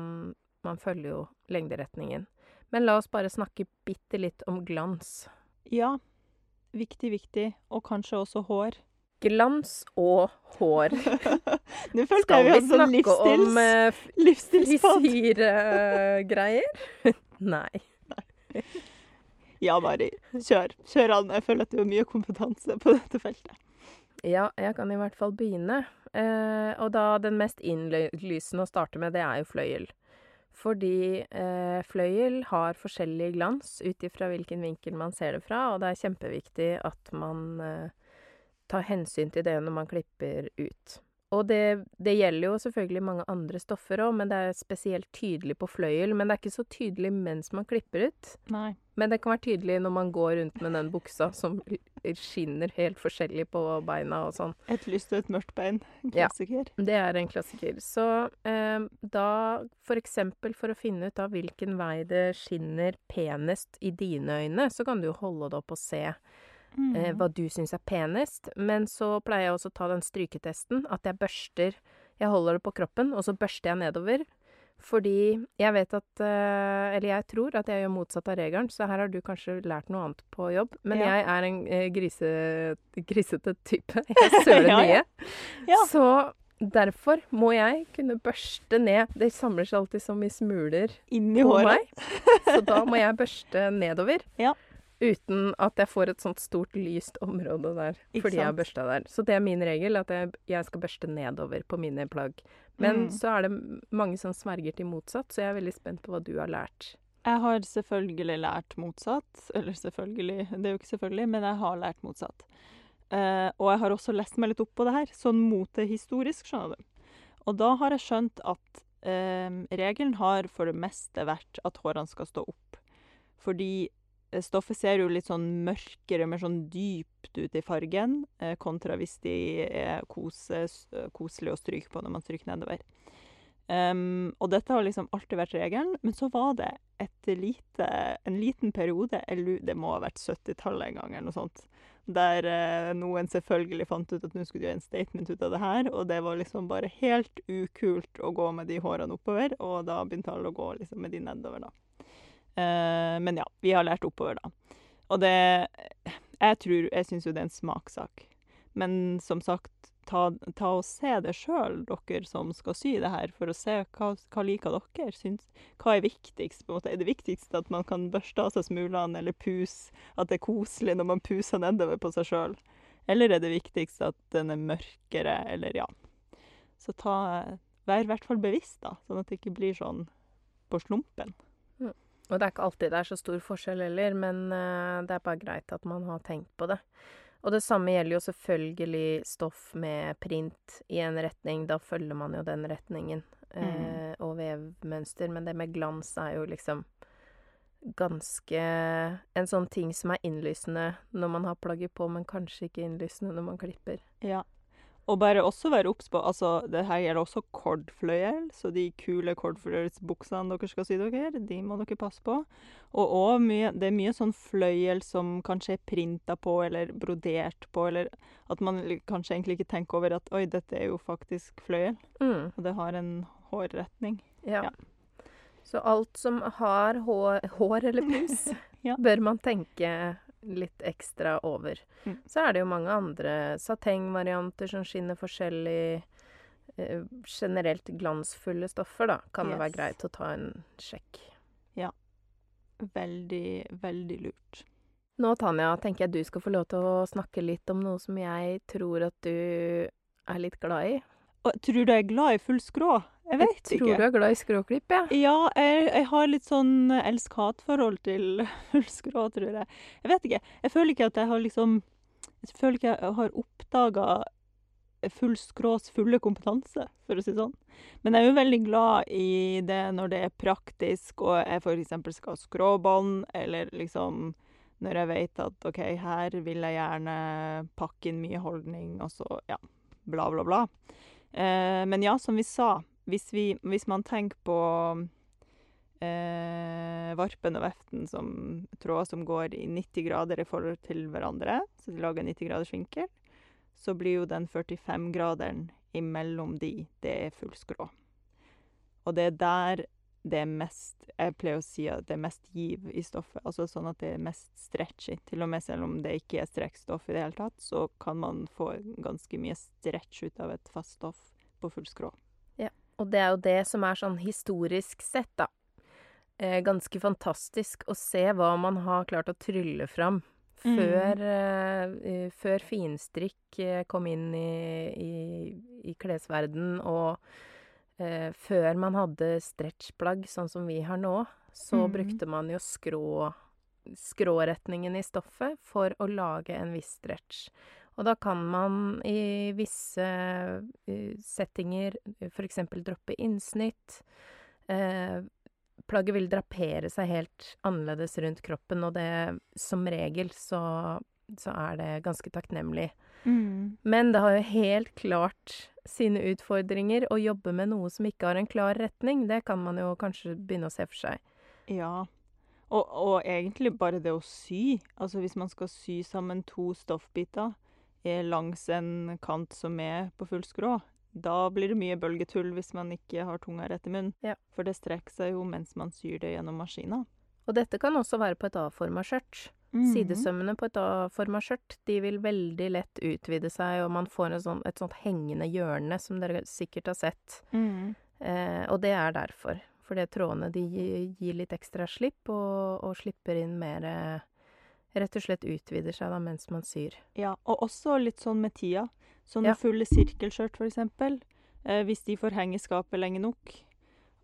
man følger jo lengderetningen. Men la oss bare snakke bitte litt om glans. Ja. Viktig, viktig. Og kanskje også hår. Glans og hår. [laughs] Nå følte jeg vi hadde sånn livsstils, eh, f- [laughs] livsstilspod. frisyregreier? [laughs] Nei. Ja, Mari. Kjør. Kjør an. Jeg føler at du har mye kompetanse på dette feltet. Ja, jeg kan i hvert fall begynne. Eh, og da den mest innlysende å starte med, det er jo fløyel. Fordi eh, fløyel har forskjellig glans ut ifra hvilken vinkel man ser det fra, og det er kjempeviktig at man eh, tar hensyn til det når man klipper ut. Og det, det gjelder jo selvfølgelig mange andre stoffer òg, men det er spesielt tydelig på fløyel. Men det er ikke så tydelig mens man klipper ut. Nei. Men det kan være tydelig når man går rundt med den buksa som skinner helt forskjellig på beina og sånn. Et lyst og et mørkt bein. En Ja. Det er en klassiker. Så eh, da, for eksempel for å finne ut av hvilken vei det skinner penest i dine øyne, så kan du jo holde det opp og se eh, Mm. hva du syns er penest. Men så pleier jeg også å ta den stryketesten, at jeg børster Jeg holder det på kroppen, og så børster jeg nedover. Fordi jeg vet at eh, Eller jeg tror at jeg gjør motsatt av regelen, så her har du kanskje lært noe annet på jobb. Men Ja. jeg er en eh, grise, grisete type. [laughs] Jeg søler Ja, ja. mye. Ja. Så derfor må jeg kunne børste ned. Det samler seg alltid som i smuler Inni på håret. meg. [laughs] Så da må jeg børste nedover. Uten at jeg får et sånt stort, lyst område der. Ikke fordi jeg har sant? børsta der. Så det er min regel, at jeg, jeg skal børste nedover på mine plagg. Men Mm. så er det mange som sverger til motsatt, så jeg er veldig spent på hva du har lært. Jeg har selvfølgelig lært motsatt. Eller selvfølgelig, det er jo ikke selvfølgelig, men jeg har lært motsatt. Eh, og jeg har også lest meg litt opp på det her, sånn motehistorisk, skjønner du. Og da har jeg skjønt at eh, regelen har for det meste vært at hårene skal stå opp. Fordi stoffet ser jo litt sånn mørkere, mer sånn dypt ut i fargen, eh, kontra hvis de er kose, koselige å stryke på når man stryker nedover. Um, og dette har liksom alltid vært regelen, men så var det et lite, en liten periode, det må ha vært 70-tallet en gang, eller noe sånt, der eh, noen selvfølgelig fant ut at nå skulle de gjøre en statement ut av det her, og det var liksom bare helt ukult å gå med de hårene oppover, og da begynte alle å gå liksom med de nedover, da. Eh, men ja, vi har lært oppover, da. Og det Jeg tror Jeg syns jo det er en smakssak. Men som sagt, ta, ta og se det sjøl, dere som skal sy det her, for å se hva, hva liker dere. Syns, hva er viktigst? på en måte? Er det viktigst at man kan børste av seg smulene, eller puse? At det er koselig når man puser nedover på seg sjøl? Eller er det viktigst at den er mørkere, eller ja. Så ta Vær i hvert fall bevisst, da, sånn at det ikke blir sånn på slumpen. Og det er ikke alltid det er så stor forskjell heller, men eh, det er bare greit at man har tenkt på det. Og det samme gjelder jo selvfølgelig stoff med print i en retning. Da følger man jo den retningen. Mm. og vevmønster. Men det med glans er jo liksom ganske En sånn ting som er innlysende når man har plagget på, men kanskje ikke innlysende når man klipper. Ja. Og bare også være obs på altså, Det her gjelder også kordfløyel, så de kule kordfløyelsbuksene dere skal sy dere, de må dere passe på. Og også det er mye sånn fløyel som kanskje er printa på eller brodert på, eller at man kanskje egentlig ikke tenker over at oi, dette er jo faktisk fløyel, Mm, og det har en hårretning. ja. Ja. Så alt som har hår, hår eller pus, [laughs] Ja. bør man tenke litt ekstra over. Mm. Så er det jo mange andre satengvarianter som skinner forskjellig. Eh, generelt glansfulle stoffer, da, kan det være greit å ta en sjekk. Ja. Veldig, veldig lurt. Nå, Tanja, tenker jeg du skal få lov til å snakke litt om noe som jeg tror at du er litt glad i. Og tror du jeg er glad i full skrå? Jeg vet jeg tror ikke. du er glad i skråklipp, ja. Ja, jeg, jeg har litt sånn elsk-hat-forhold til [laughs] full skrå, tror jeg. Jeg vet ikke. Jeg føler ikke at jeg har liksom Jeg føler ikke jeg har oppdaga full skrås fulle kompetanse, for å si det sånn. Men jeg er jo veldig glad i det når det er praktisk, og jeg f.eks. skal ha skråbånd, eller liksom når jeg vet at OK, her vil jeg gjerne pakke inn mye holdning, og så ja, bla, bla, bla. Eh, men ja, som vi sa, hvis, vi, hvis man tenker på eh, varpen og veften som tråder som går i 90 grader i forhold til hverandre, så de lager 90 graders vinkel, så blir jo den 45-graderen imellom de, det er full skrå. Og det er der det er mest Jeg pleier å si at det er mest giv i stoffet. Altså sånn at det er mest stretchy. Til og med selv om det ikke er strekkstoff i det hele tatt, så kan man få ganske mye stretch ut av et fast stoff på full skrå. Og det er jo det som er sånn historisk sett, da. Eh, ganske fantastisk å se hva man har klart å trylle fram. Mm. Før, eh, før finstrikk eh, kom inn i, i, i klesverden, og eh, før man hadde stretchplagg sånn som vi har nå, så mm. brukte man jo skrå skråretningen i stoffet for å lage en viss stretch. Og da kan man i visse settinger settinger f.eks. droppe innsnitt. Eh, plagget vil drapere seg helt annerledes rundt kroppen, og det som regel så, så er det ganske takknemlig. Mm. Men det har jo helt klart sine utfordringer å jobbe med noe som ikke har en klar retning. Det kan man jo kanskje begynne å se for seg. Ja. Og, og egentlig bare det å sy. Altså hvis man skal sy sammen to stoffbiter eh, langs en kant som er på full skrå, da blir det mye bølgetull hvis man ikke har tunga rett i munnen. Ja. For det strekker seg jo mens man syr det gjennom maskina. Og dette kan også være på et A-forma skjørt. Mhm. Sidesømmene på et A-forma skjørt de vil veldig lett utvide seg, og man får en sånn, et sånt hengende hjørne, som dere sikkert har sett. Mhm. Eh, og det er derfor. Fordi trådene de gir litt ekstra slipp, og, og slipper inn mer eh, Rett og slett utvider seg da mens man syr. Ja, og også litt sånn med tida. Sånne Ja. fulle sirkelskjørt, eksempel. Eh, hvis de får henge skapet lenge nok,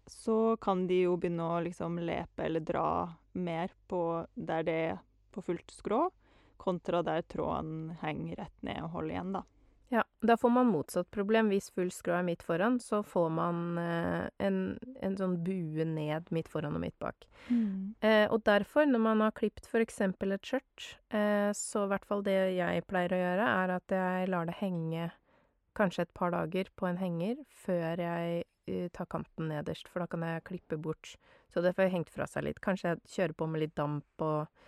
så kan de jo begynne å liksom lepe eller dra mer på der det er på fullt skrå, kontra der tråden henger rett ned og holder igjen, da. Ja, da får man motsatt problem. Hvis full skrå er midt foran, så får man eh, en, en sånn bue ned midt foran og midt bak. Eh, og derfor, når man har klipt f.eks. et skjørt, eh, så i hvert fall det jeg pleier å gjøre, er at jeg lar det henge kanskje et par dager på en henger før jeg eh, tar kanten nederst, for da kan jeg klippe bort. Så det får hengt fra seg litt. Kanskje jeg kjører på med litt damp og,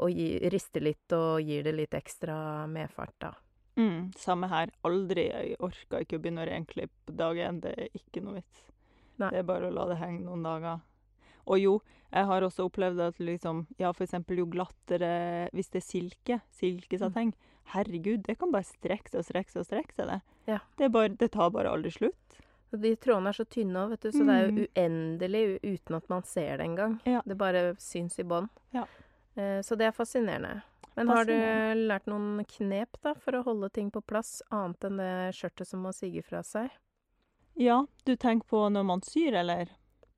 og gi, rister litt og gir det litt ekstra medfart, da. Mm, samme her. Aldri. Jeg orka ikke å begynne å renklippe dag én. Det er ikke noe vits. Nei. Det er bare å la det henge noen dager. Og jo, jeg har også opplevd at liksom, ja, for eksempel jo glattere Hvis det er silke, silkesateng, herregud, det kan bare strekke seg og strekke seg og strekke seg, det. Ja. Det, er bare, det tar bare aldri slutt. Og de trådene er så tynne òg, vet du, så det er jo Mm. uendelig uten at man ser det engang. Ja. Det bare syns i bånn. Ja. Eh, så det er fascinerende. Men har du lært noen knep da, for å holde ting på plass, annet enn det skjørtet som må sige fra seg? Ja, du tenker på når man syr, eller?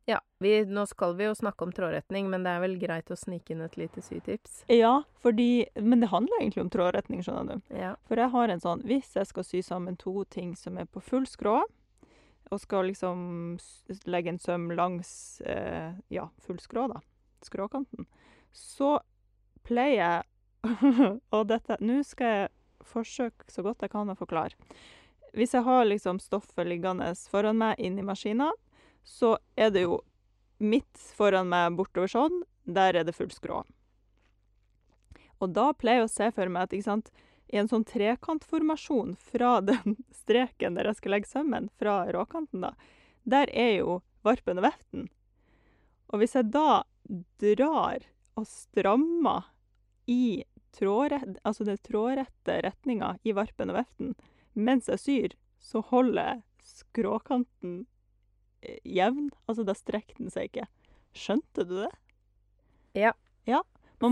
Ja, vi, nå skal vi jo snakke om trådretning, men det er vel greit å snike inn et lite sytips? Ja, fordi Men det handler egentlig om trådretning, skjønner du. Ja. For jeg har en sånn Hvis jeg skal sy sammen to ting som er på full skrå, og skal liksom legge en søm langs eh, ja, full skrå, da, skråkanten, så pleier jeg [laughs] Og dette Nå skal jeg forsøke så godt jeg kan å forklare. Hvis jeg har liksom stoffet liggende foran meg inn i maskina, så er det jo midt foran meg bortover sånn, der er det full skrå. Og da pleier jeg å se for meg at ikke sant, i en sånn trekantformasjon fra [laughs] den streken der jeg skal legge sømmen, fra råkanten, da, der er jo varpen og veften. Og hvis jeg da drar og strammer i trådrett, altså det trådrette retninga i varpen og veften. Mens jeg syr, så holder skråkanten eh, jevn. Altså, da strekker den seg ikke. Skjønte du det? Ja. Ja.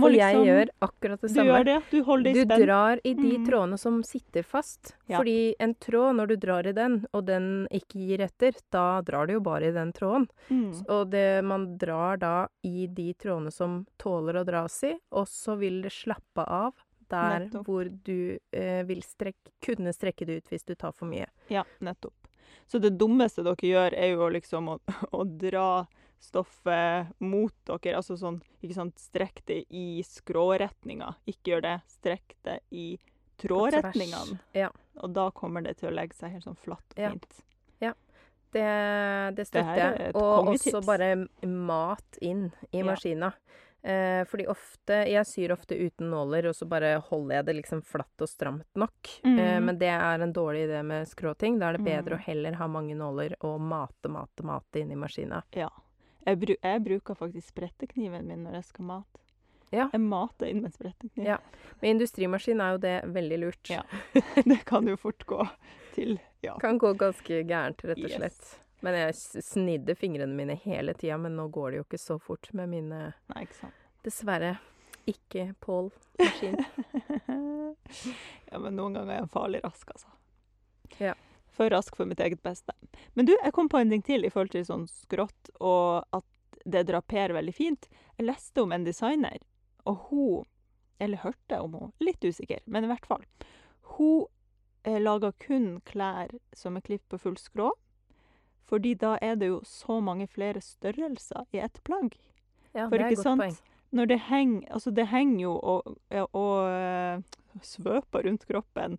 For jeg liksom- gjør akkurat det Du samme. gjør det. Du holder i spenn. drar i de mm. trådene som sitter fast. Ja. Fordi en tråd, når du drar i den, og den ikke gir etter, da drar du jo bare i den tråden. Mm. Og det, man drar da i de trådene som tåler å dras i, og så vil det slappe av der Nettopp. hvor du eh, vil strekke, kunne strekke det ut hvis du tar for mye. Ja, nettopp. Så det dummeste dere gjør, er jo liksom å, [laughs] å dra stoffet mot dere. Altså sånn, ikke sant, strekk det i skråretninga. Ikke gjør det. Strekk det i trådretningene. Ja. Og da kommer det til å legge seg helt sånn flatt og Ja. fint. Det, det støtter er jeg. Og kongetips. også bare mat inn i Ja. maskina. Eh, fordi ofte Jeg syr ofte uten nåler, og så bare holder jeg det liksom flatt og stramt nok. Eh, Mhm. men det er en dårlig idé med skråting. Da er det bedre mm. å heller ha mange nåler og mate, mate, mate inn i maskina. Ja. Jeg, bru jeg bruker faktisk sprettekniven min når jeg skal mate. Ja. Jeg mater inn med sprettekniv. Ja. Med industrimaskin er jo det veldig lurt. Ja. [laughs] det kan jo fort gå til ja. Kan gå ganske gærent, rett og Yes. slett. Men jeg snidde fingrene mine hele tida, men nå går det jo ikke så fort med mine Nei, ikke sant. dessverre ikke Pål-maskin. [laughs] ja, men noen ganger er jeg farlig rask, altså. Ja. For rask for mitt eget beste. Men du, jeg kom på en ting til i forhold til sånn skrått, og at det draperer veldig fint. Jeg leste om en designer, og hun Eller hørte om hun, litt usikker, men i hvert fall. Hun eh, kun klær som er klippet på full skrå, fordi da er det jo så mange flere størrelser i ett plagg. Ja, For det er et godt sant? poeng. Når det henger Altså, det henger jo og, og, og eh, svøper rundt kroppen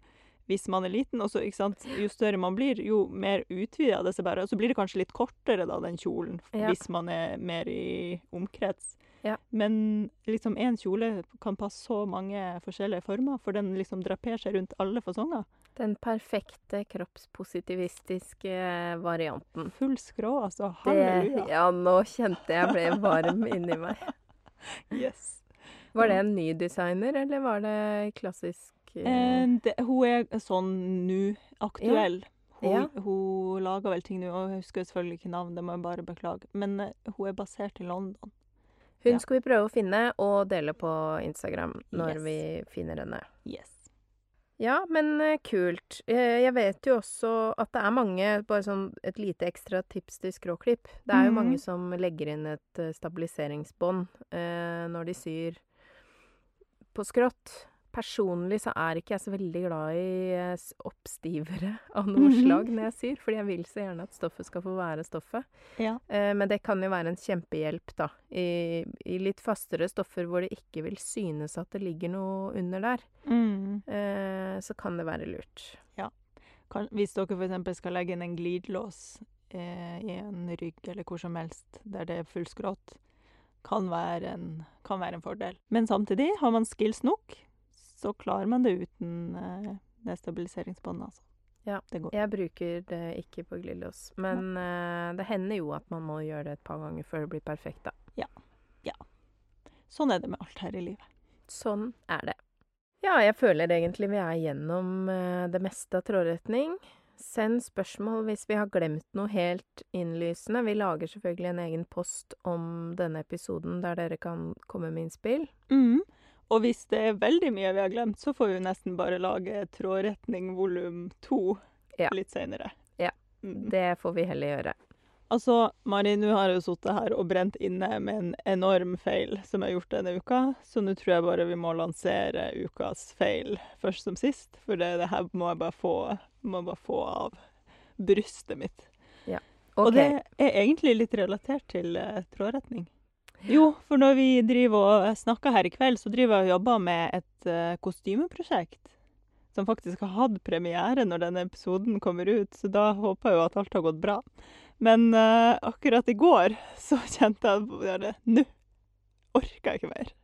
hvis man er liten. Og så, ikke sant, jo større man blir, jo mer utvida disse bare. Og så blir det kanskje litt kortere, da, den kjolen, Ja. hvis man er mer i omkrets. Ja. Men liksom én kjole kan passe så mange forskjellige former, for den liksom draperer seg rundt alle fasonger. Den perfekte kroppspositivistiske varianten. Full skrå, altså. Halleluja. ja, nå kjente jeg ble varm inni meg. [laughs] Yes. Var det en ny designer, eller var det klassisk eh, det, hun er sånn nå aktuell. Hun, Ja. hun lager vel ting nå, og jeg husker selvfølgelig ikke navn, det må jeg bare beklage. Men eh, hun er basert i London. Hun ja. skal vi prøve å finne og dele på Instagram når Yes. vi finner henne. Yes. Ja, men eh, kult. Jeg vet jo også at det er mange Bare sånn et lite ekstra tips til skråklipp. Det er jo mm. mange som legger inn et stabiliseringsbånd eh, når de syr på skrått. Personlig så er ikke jeg så veldig glad i eh, oppstivere [laughs] av noe Mhm. slag når jeg syr, fordi jeg vil så gjerne at stoffet skal få være stoffet. Ja. Eh, men det kan jo være en kjempehjelp, da. I, I litt fastere stoffer hvor det ikke vil synes at det ligger noe under der, Mm. eh, så kan det være lurt. Kan, hvis dere f.eks. skal legge inn en glidelås eh, i en rygg eller hvor som helst der det er fullskrått, kan være, en, kan være en fordel. Men samtidig, har man skills nok, så klarer man det uten eh, det stabiliseringsbåndet, altså. Ja. Det går. Jeg bruker det ikke på glidelås, men eh, det hender jo at man må gjøre det et par ganger før det blir perfekt, da. Ja. ja. Sånn er det med alt her i livet. Sånn er det. Ja, jeg føler egentlig vi er gjennom eh, det meste av trådretning. Send spørsmål hvis vi har glemt noe helt innlysende. Vi lager selvfølgelig en egen post om denne episoden der dere kan komme med innspill. Mm. Og hvis det er veldig mye vi har glemt, så får vi nesten bare lage trådretning volum to Ja. litt seinere. Ja. Mm. Det får vi heller gjøre. Altså, Mari, nå har jeg jo sittet her og brent inne med en enorm feil som jeg har gjort denne uka, så nå tror jeg bare vi må lansere ukas feil først som sist. For det, det her må jeg bare få, må jeg bare få av brystet mitt. Og det er egentlig litt relatert til uh, trådretning. Jo, for når vi driver og snakker her i kveld, så driver jeg og jobber med et eh, kostymeprosjekt. Som faktisk har hatt premiere når denne episoden kommer ut, så da håper jeg jo at alt har gått bra. Men eh, akkurat i går så [laughs] kjente jeg at nå orker jeg ikke mer.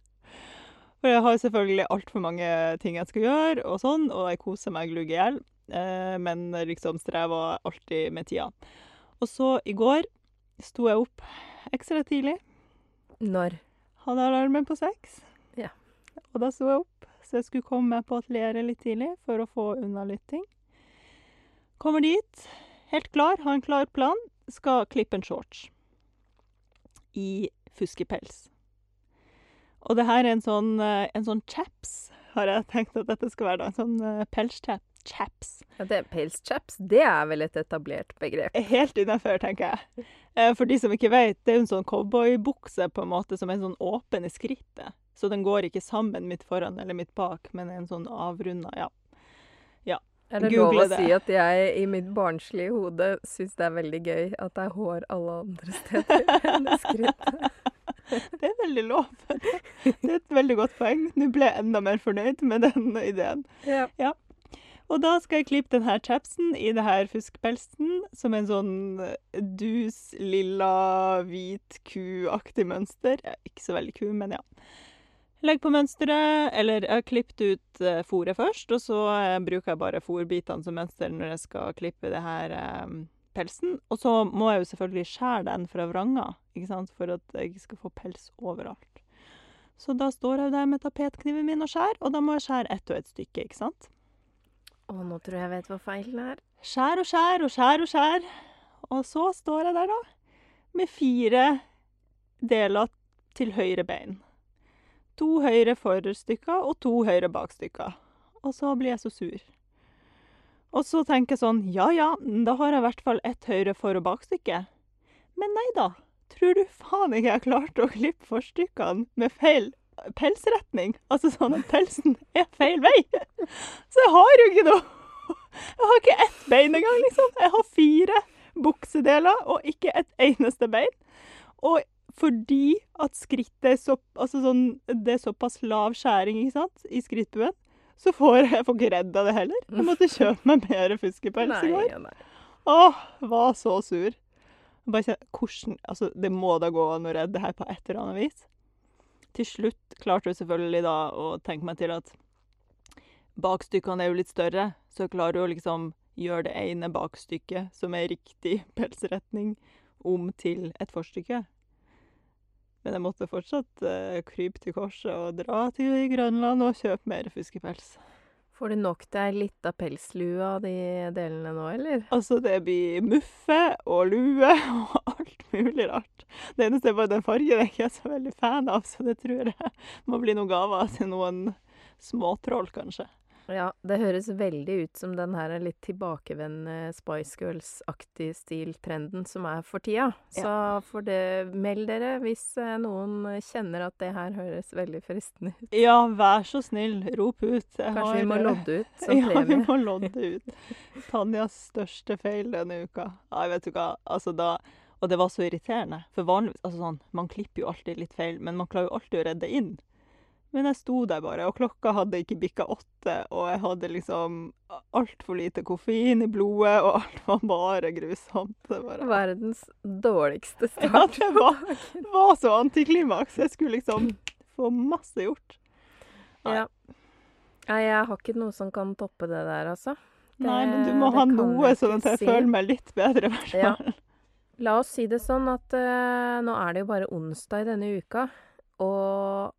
For jeg har selvfølgelig altfor mange ting jeg skal gjøre, og sånn, og jeg koser meg glugg i hjel. Eh, men liksom strever alltid med tida. Og så i går sto jeg opp ekstra tidlig. Når? Hadde alarmen på seks. Ja. Og da sto jeg opp så jeg skulle komme på atelieret litt tidlig for å få unna litt ting. Kommer dit, helt klar, har en klar plan. Skal klippe en shorts. I fuskepels. Og det her er en sånn, eh, en sånn chaps, har jeg tenkt at dette skal være. da. En sånn uh, pelschap. Chaps. Ja, det er Pelschaps, det er vel et etablert begrep? [laughs] helt innafor, tenker jeg. Eh, For de som ikke vet, det er jo en sånn cowboybukse på en måte som er sånn åpen i skrittet. Så den går ikke sammen midt foran eller midt bak, men er en sånn avrunda, ja. Er det lov å det. si at jeg i mitt barnslige hode syns det er veldig gøy at det er hår alle andre steder [laughs] enn i skrittet? [laughs] Det er veldig lov. Det er et veldig godt poeng. Du ble enda mer fornøyd med den ideen. Ja. Ja. Og da skal jeg klippe denne chapsen i det her fuskpelsen, som en sånn eh, dus, lilla, hvit ku-aktig mønster. Ikke så veldig ku, men ja. Legg på mønsteret, eller jeg har klippet ut uh, fôret først, og så eh, bruker jeg bare fôrbitene som mønster når jeg skal klippe det her eh, pelsen. Og så må jeg jo selvfølgelig skjære den fra vranga, ikke sant, for at jeg ikke skal få pels overalt. Så da står jeg der med tapetkniven min og skjærer, og da må jeg skjære ett og ett stykke, ikke sant. Å, nå tror jeg jeg vet hva feilen er. Skjær og skjær og skjær og skjær. Og så står jeg der, da, med fire deler til høyre bein. To høyre forstykker og to høyre bakstykker. Og så blir jeg så sur. Og så tenker jeg sånn, ja ja, da har jeg i hvert fall ett høyre for- og bakstykke. Men nei da. Tror du faen ikke jeg klarte å klippe forstykkene med feil pelsretning? Altså sånn at pelsen er feil vei. Så jeg har jo ikke noe Jeg har ikke ett bein engang, liksom. Jeg har fire buksedeler og ikke et eneste bein. Og fordi at skrittet er så, altså sånn, det er såpass lav skjæring ikke sant, i skrittbuen, så får jeg får ikke av det heller. Jeg måtte kjøpe meg mer fuskepels i går. Åh, var så sur. Bare kjenner, altså, det må da gå an å redde det her på et eller annet vis. Til slutt klarte jeg selvfølgelig da å tenke meg til at bakstykkene er jo litt større, så jeg klarer jo liksom gjøre det ene bakstykket som er riktig [laughs] pelsretning, om til et forstykke. Men jeg måtte fortsatt uh, krype til korset og dra til Grønland og kjøpe mer fuskepels. Får du nok deg litt av pelslue av de delene nå, eller? Altså, det blir muffe og lue [laughs] og alt mulig rart. Det eneste er bare den fargen jeg ikke er så veldig fan av, så det tror jeg [laughs] må bli noen gaver til noen småtroll, kanskje. Ja, det høres veldig ut som den her litt tilbakevendende Spice Girls-aktig stil-trenden som er for tida. Så for det Meld dere hvis eh, noen kjenner at det her høres veldig fristende ut. Ja, vær så snill, rop ut. Jeg Kanskje vi må lodde ut [laughs] som Ja, vi må lodde ut. Tanjas største feil denne uka. Nei, vet du hva, altså da Og det var så irriterende. For vanligvis Altså sånn, man klipper jo alltid litt feil, men man klarer jo alltid å redde inn. Men jeg sto der bare, og klokka hadde ikke bikka åtte, og jeg hadde liksom altfor lite koffein i blodet, og alt [laughs] var bare grusomt. Det bare Verdens dårligste [laughs] start. Ja, det var, var så antiklimaks. Jeg skulle liksom få masse gjort. Nei. Ja. Nei, jeg har ikke noe som kan toppe det der, altså. Nei, men du må ha noe, sånn at jeg si. føler meg litt bedre, i hvert Ja. La oss si det sånn at uh, nå er det jo bare onsdag i denne uka, og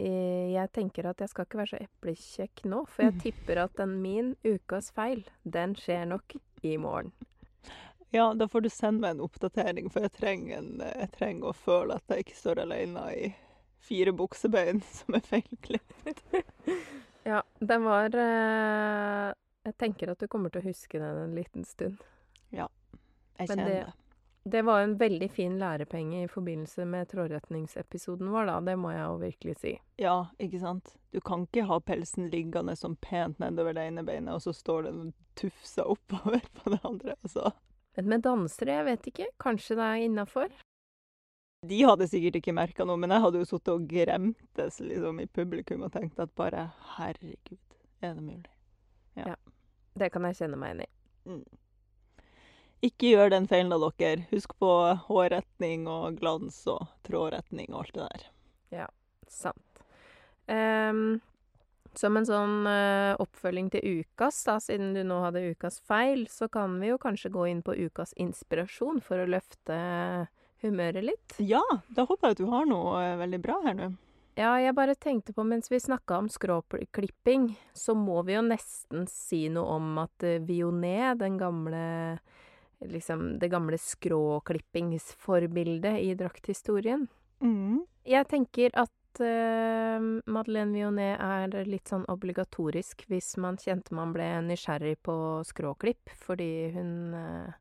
jeg tenker at jeg skal ikke være så eplekjekk nå, for jeg [laughs] tipper at den min ukas feil, den skjer nok i morgen. Ja, da får du sende meg en oppdatering, for jeg trenger, en, jeg trenger å føle at jeg ikke står alene i fire buksebein [laughs] som er feilklipt. [laughs] Ja, den var eh, Jeg tenker at du kommer til å huske den en liten stund. Ja, Jeg kjenner det- det. Var en veldig fin lærepenge i forbindelse med trådretningsepisoden vår, da. Det må jeg jo virkelig si. Ja, ikke sant? Du kan ikke ha pelsen liggende sånn pent nedover det ene beinet, og så står det noen tufser oppover på det andre. Altså. Men med dansere, jeg vet ikke. Kanskje det er innafor? De hadde sikkert ikke merka noe, men jeg hadde jo sittet og gremtes liksom, i publikum og tenkt at bare herregud, er det mulig? Ja, Det kan jeg kjenne meg igjen i. Mm. Ikke gjør den feilen av dere. Husk på hårretning og glans og trådretning og alt det der. Ja, Sant. Um, som en sånn uh, oppfølging til ukas, da, siden du nå hadde ukas feil, så kan vi jo kanskje gå inn på ukas inspirasjon for å løfte humøret litt. Ja, da håper jeg at du har noe eh, veldig bra her nå. Ja, jeg bare tenkte på mens vi snakka om skråklipping, så må vi jo nesten si noe om at eh, Vionet, den gamle Liksom det gamle skråklippingsforbildet i drakthistorien Mm. Jeg tenker at uh, Madeleine Vionnet er litt sånn obligatorisk hvis man kjente man ble nysgjerrig på skråklipp, fordi hun uh,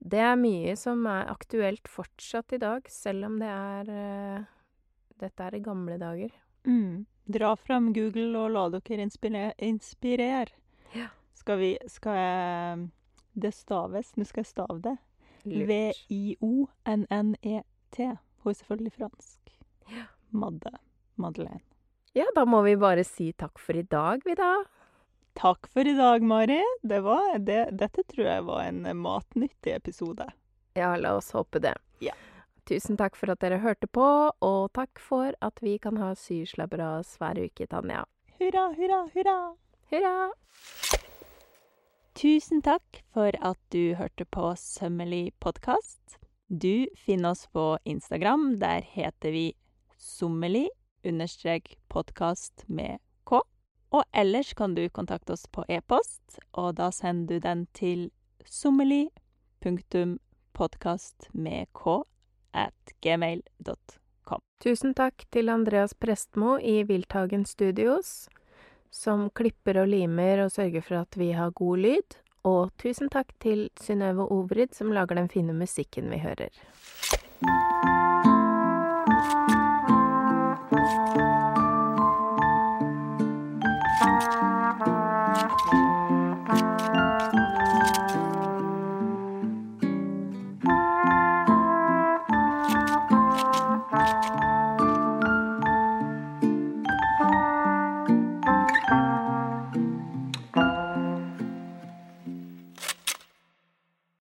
Det er mye som er aktuelt fortsatt i dag, selv om det er uh, Dette er i gamle dager. Mm. Dra fram Google og la dere inspirere. inspirere. Ja. Skal vi Skal jeg Det staves. Nå skal jeg stave det. V-i-o-n-n-e-t. Hun er selvfølgelig fransk. Ja. Madde. Madeleine. Ja, da må vi bare si takk for i dag, vi da. Takk for i dag, Mari. Det var, det, dette tror jeg var en matnyttig episode. Ja, la oss håpe det. Ja. Tusen takk for at dere hørte på, og takk for at vi kan ha syslabberas hver uke, Tanja. Hurra, hurra, hurra! Hurra! Tusen takk for at du hørte på Sømmelig podkast. Du finner oss på Instagram. Der heter vi sommelig understrek podkast med k. Og ellers kan du kontakte oss på e-post, og da sender du den til sommelig punktum podkast med k at gmail.com. Tusen takk til Andreas Prestmo i Wildtagen Studios, som klipper og limer og sørger for at vi har god lyd. Og tusen takk til Synnøve Obrid, som lager den fine musikken vi hører.